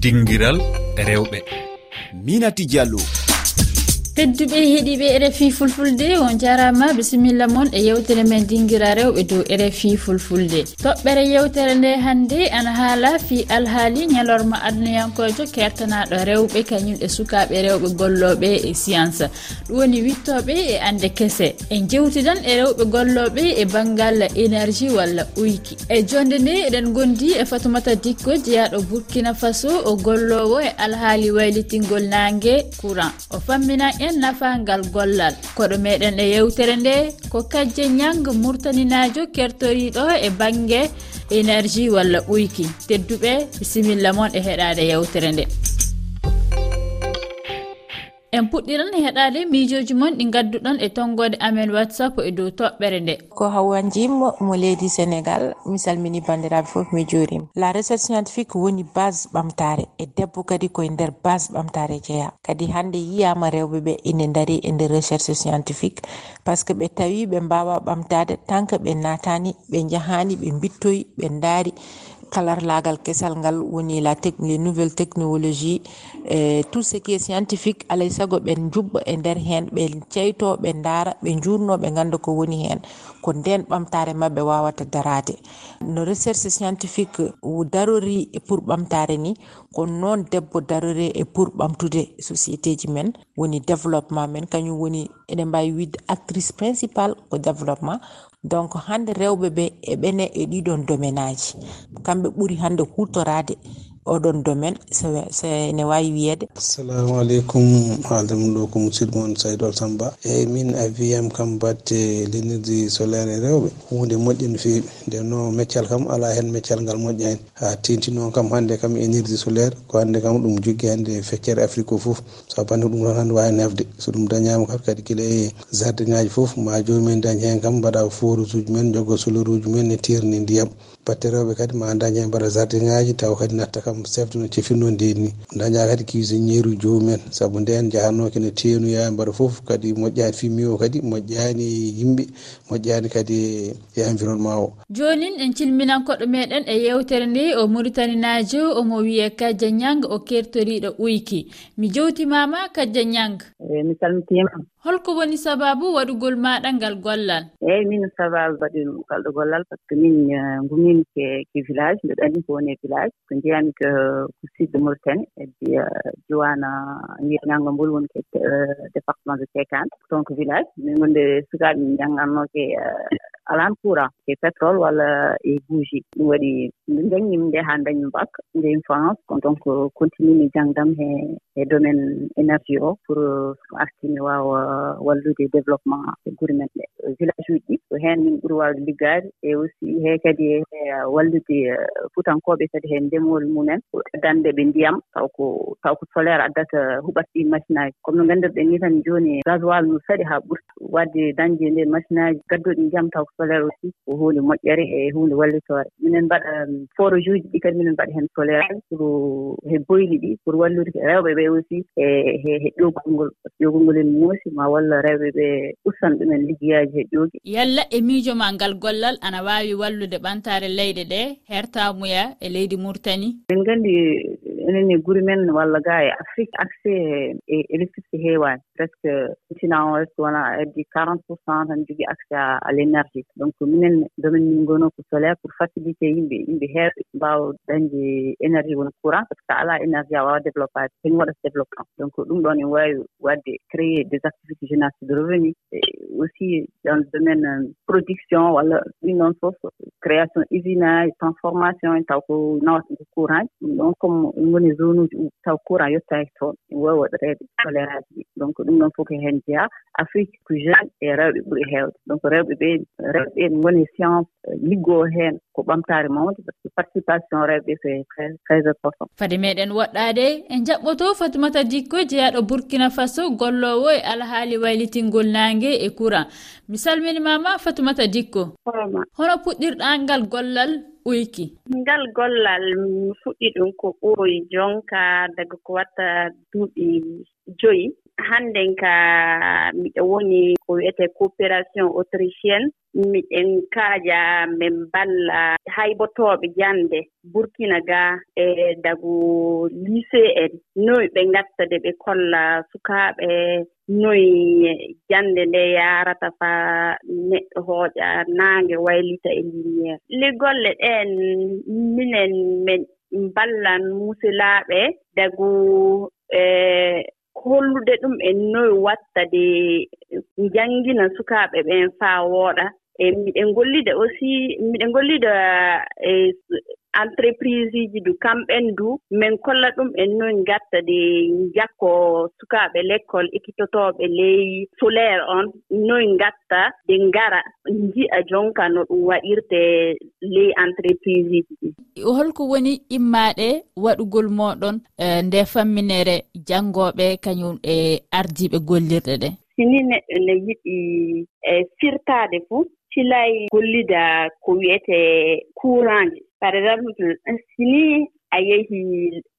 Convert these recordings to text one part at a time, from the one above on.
dinguiral rewɓe. Minati diallo. tedduɓe heeɗiɓe rfi fulfulde on jarama bisimilla moon e yewtere men dinguira rewɓe dow rfi fulfulde. Toɓɓere yewtere nde hannde ana haala fi alhaali ñalorma adnayankojo kertanaɗo rewɓe kañum e sukaɓe rewɓe golloɓe e science. Ɗum woni wittoɓe e ande kese. En jewtidan e rewɓe golloɓe e banggal énergie walla uyki. E jonde nde eɗen gondi e fatumata dikko jeyaɗo burkina faso o gollowo e alhaali waylitingol nangue courant. O fammina en meɗen nafangal gollal. Koɗo meɗen e yewtere nde ko kajje ñanga murtaninajo kertoriɗo e banggue énergie walla ɓuyki tedduɓe bisimilla moon e heɗade yewtere nde. en puɗɗiran e heɗade miijoji moon ɗi gadduɗon e tonggode amen whatsapp e dow toɓɓere nde. Ko hawan jimmo mo leydi sénégal mi salmini bandiraɓe fof mi juurima la recherche scientifique woni base ɓamtare e debbo kadi koye nder base ɓamtare jeeya kadi hande yiyama rewɓeɓe ine daari e nder recherche scientifique. Par ce que ɓe tawi ɓe mbawa ɓamtade tant que ɓe natani ɓe jahani ɓe bittoyi ɓe daari kalarlagal kesal ngal woni la les nouvelle technologie e tout ce qui est scientifique alay saago ɓen jubba e nder hen ɓe ceyto ɓe daara ɓe jurno ɓe ganda ko woni hen. Ko nden ɓamtare mabɓe wawata darade no recherche scientifique darori e pour ɓamtare ni ko noon debbo darore e pour ɓamtude société ji men. Woni développement men kañum woni eɗen mbawi wiide actrice principal ko développement. Donc hande rewɓe ɓe eɓene e ɗiɗon domaine aji kamɓe kamɓe ɓuri hannde hutorade. oɗon domaine sene wawi wiyede assalamu aleykum adamu ɗo ko musidɗo moon saydol samba. Eyyi min a wiyam kam batte lenirde solaire e rewɓe. Hunde moƴƴi no fewi nden noon meccal kam ala hen meccal ngal moƴƴa hen ha noon kam hande kam énergie solaire ko hande kam ɗum jogui hande e feccere afrique o foof sabande ko ɗum tan hande wawi nafde so ɗum dañama kam kadi guila e jardin ngaji foof ma jomumen dañ hen kam mbaɗa forage uji men jogo solaire uji men e tirni ndiyam. Batte rewɓe kadi ma dañ hen mbaɗa jardin ngaji taw kadi natta kam kam chef no cefinno ndenni daña kadi cuisiniére uji jomumen saabu nden jahanno kene teenoya mbaɗa foof kadi moƴƴani fimmi o kadi moƴƴani yimɓe moƴƴani kadi e environnement o. Jonin en cilminan koɗo meɗen e yewtere nde o maritaninajo omo wiye kadja ñang o kertoriɗo uyki. Mi jewtimama kajja ñang eh, mi salmitima holko woni sababu waɗugol maɗa ngal gollal? Eeyi min sababu waɗi ngalɗo gollal par ce que min eh, ngumimi ke ke village mbeɗa anndi ko woni e village. Ko njiyami ko ko sud de mauritanie edi eh, diwana eh, wiyanango mbol woni ke département de sékane donc village min gonde sukaɓe min janngatnoo alan courant e pétrole walla e bougie ɗum waɗi min dañim nde haa dañim bac ndeyim france. Ko donc continue mi janngdam he e domaine énergie o pour arti mi waawa wallude développement e gure men ɗe. Village uji ɗi ko heen min ɓuri waawde liggaade e aussi he kadi e wallude futankooɓe kadi he ndemol mumen. Addande ɓe ndiyam taw ko taw ko solaire addata huɓat ɗi machine aji comme no nganndirɗen ni tan jooni gasoil no saɗi haa ɓurta wadde dañde nde machine aji gadduɗi ndiyam taw ko solaire aussi ko huunde moƴƴere e huunde wallitore. Minen mbaɗa um, forage uji ɗi kadi minen mbaɗa heen solaire pour he boyli ɗi pour wallude rewɓe ɓe aussi e he ƴogol ngol ƴogol ngol en muusi ma walla rewɓe ɓe ustan ɗumen liggeyaji he ƴoogi. Yalla e miijo ma ngal gollal ana waawi wallude ɓantaare leyɗe ɗe hertamuya e leydi murtani. En nganndi enen e guri men walla ga e afrique accès e, e électricité heewaani. presque tina continent ouest wona heddi quarante pour cent tan jogui accès à l' énergie donc minen domaine min gono ko solaire pour facilité yimɓe yimɓe heewɓe mbawa dañde énergie woni courant par ce que ala énergie a wawa développade hen kañum waɗata développement. Donc ɗum ɗon en wawi wadde créer des activités génération de revenu. Aussi dans le domaine euh, production walla ɗin ɗon fof création usine aji transformation en taw ko nawata ko courant. Ji ɗum ɗon comme en ngoni zone uji taw courant yettaki e toon en waawi waɗireede solaire aji ɗi. Donc ɗum noon fof ko heen jeyaa. Afrique ko jeune e rewɓe ɓuri heewde. Donc rewɓe ɓe rewɓe ɓe ngoni science eh, liggoo heen ko ɓamtaare mawde par ce que participation rewɓe ko très important. Fade meɗen woɗɗaade e jaɓɓoto fatimata dikko jeyaaɗo burkina faso golloowo e alhaali waylitingol naange e courant. Mi salminimama fatimata dikko hono. Puɗɗirɗaa ngal gollal uyki? Ngal gollal mi fuɗɗi ɗum ko ɓooyi jonka daga ko watta duuɓi joyi. hannden ka miɗo woni ko wiyete coopération autrichienne miɗen kaaja min balla haybotooɓe jannde burkina ga e dagu lycée en. Noy ɓe ngatta de ɓe kolla sukaaɓe noyi jannde nde yaarata faa neɗɗo hooƴa naange waylita e lumiére liggolle ɗeen minen min ballan musilaaɓe dagu e hollude ɗum e noye watta de janngina sukaaɓe ɓeen faa wooɗa. E miɗen gollida aussi miɗen gollida e entreprise uji du kamɓen du min kolla ɗum en noon gatta de jakko sukaaɓe l'école ekkitotooɓe ley solaire on noon gatta de ngara nji'a jonka no ɗum waɗirte ley entreprise uji ɗi. Holko woni immaaɗe waɗugol mooɗon e, nde famminere janngooɓe kañum e ardiiɓe gollirɗe ɗe. Sini neɗɗo ne yiɗi e firtaade fuu silay gollida ko wiyete courant ji. par exemple sini a yehi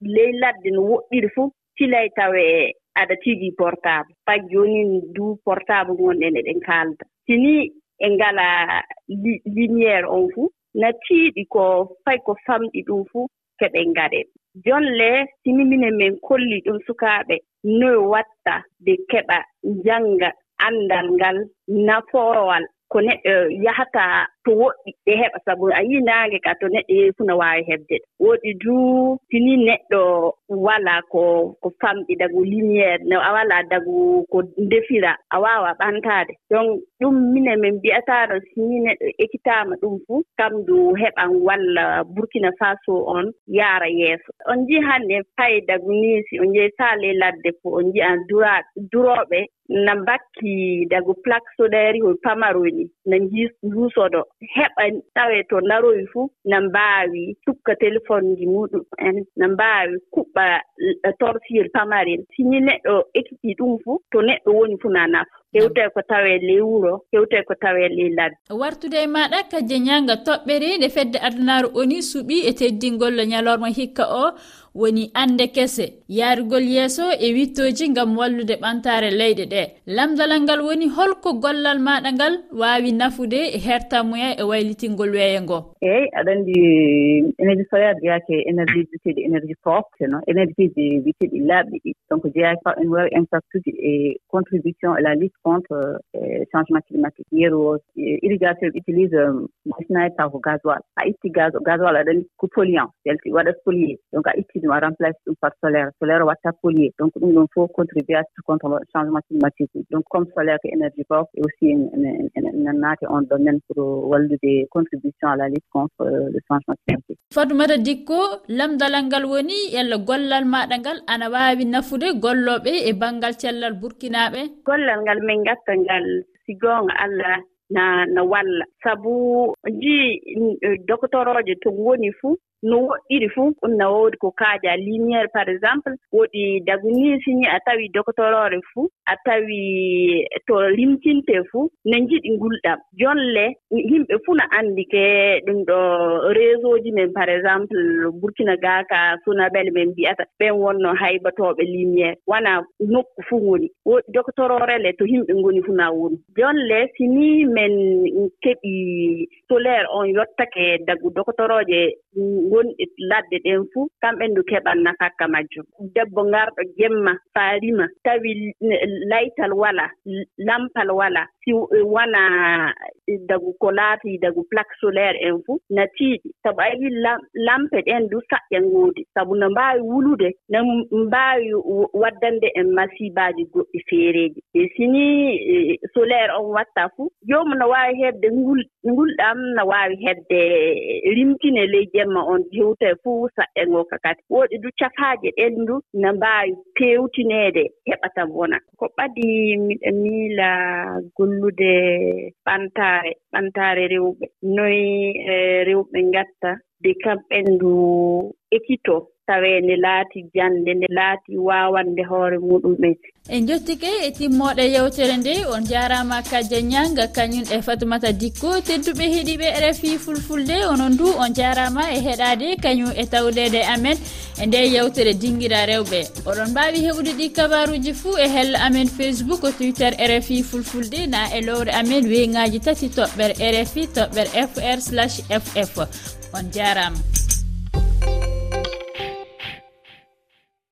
ley ladde no woɗɗiri fof tilay tawe e aɗa tigi portable. Pat jooni du portable gonɗen eɗen kaalda sini e ngala lumiére on fuu natiiɗi ko fay ko famɗi ɗum fuu ko ɓen ngaɗen. Jonle sini minen min kolli ɗum sukaaɓe noye watta de keɓa njannga anndal ngal nafoowal ko neɗɗo yahata to woɗɗi ɓe heɓa sabu a yii naange ka to neɗɗo yehi fuu no waawi heɓde. Woodi duu tini neɗɗo walaa ko ko famɗi dagu lumiére no a walaa dagu ko ndefira a waawa ɓantaade. Donc ɗum minen min mbiyataa ɗon sini neɗɗo ekkitaama ɗum fuu kam du heɓan walla burkina faso on yaara yeeso. On njiyi hannde fay dagu niisi on njehi taa ley ladde fo on njiyan duraaɓe durooɓe na mbakki dago plaque soɗaari hol pamaroyni na njuusoɗo heɓa tawe to ndaroyi fuu na mbaawi sukka téléphone ji muɗum en. Na mbaawi kuɓɓa eh, torsiyel pamarel sini neɗɗo ekkiti ɗum fuu to neɗɗo woni fuu na nafa kewte ko tawe e ley wuro kewte ko tawe e ley ladde wartude e maɗa kajje ñaga toɓɓere nde fedde adunaru oni suuɓi e teddingollo ñalorma hikka o woni ande kese. Yaarugol yeeso e wittoji ngam wallude ɓantare leyɗe ɗe. Lamdalal ngal woni holko gollal maɗa ngal wawi nafude e hertamuya e waylitingol weeyo ngo. Eyyi aɗa anndi eh, énergie solaire jeyake énergie biteɗi énergie forte no? Énergie ji biteɗi laaɓɗi ɗi. Donc jeyake en wawi impact uji e contribution à la lutte contre eh, changement climatique. Yeru euh, irrigation ɓe utilise masinaji taw ko gasoil. A itti gasoil aɗa aɗani ko polluant. Selti waɗa pollué donc a itti ɗum a remplace ɗum par solaire. Solaire watta pollué donc ɗum ɗon fof contribué contre changement climatique. Donc comme solaire ko énergie pow e aussi ene naati on domaine pour euh, wallude contribution à la lutte contre euh, le changement climatique. Fatumata dikko lamdalal ngal woni yalla gollal maɗa ngal. Ana wawi nafude golloɓe e banggal cellal burkinaɓe gollal ngal min ngatta ngal sigoonga allah na na walla. Sabu ji doktorooje to woni fuu no woɗɗiri fuu ɗum no woodi ko kaaja lumiére par exemple woɗi daguni sini a tawi doctorore fuu a tawi to limtinte fuu no njiɗi ngulɗam. Jolle yimɓe fuu no anndi ke ɗum ɗo réseau ji men par exemple burkina gaka sunabele men mbiyata ɓen wonno haybatooɓe lumiére wona nokku fuu ngoni. Woɗi doctororele to yimɓe ngoni fuu na woni. Jolle sini men keɓi solaire on yottake dagu doctorooje ngonɗi ladde ɗen fuu kamɓe ndu keɓan nafakka majjum. Debbo ngarɗo jemma faarima tawi laytal wala lampal wala si e wona e dagu ko laati dagu plaque solaire en fuu natiiɗi. Sabu a yii lampe ɗen du saƴƴa ngoodi. Sabu no mbaawi wulude no mbaawi waddande en masibaaji goɗɗi feereeji. E sini e, solaire on watta fuu joomu no waawi heɓde ngul ngulɗam no waawi heɓde rimtine ley jemma on noon hewta e fof wusa e ngo ka kadi. Woɗi du cafaaje ɗen du no mbaawi. peewtineede heɓata wona. Ko ɓadi miɗo miila gollude ɓantaare ɓantaare rewɓe. Noyi e rewɓe ngatta de kamɓen ndu ekkito tawee nde laati jannde nde laati waawande hoore muɗumen en. Jottike e timmooɗe yewtere nde on jaaraama kadié ñanga kañum e fatumata dikko tedduɓe heeɗiɓe e rfi fulfulde. Onon du on jaaraama e heɗaade kañum e tawlede amen. e nde yewtere dinguira rewɓe. Oɗon mbawi heɓude ɗi kabaruji fuu e hella amen facebook twitter rfi fulfulde na e lowre amen weyngaji tati toɓɓere rfi toɓɓere fr slash ff on jarama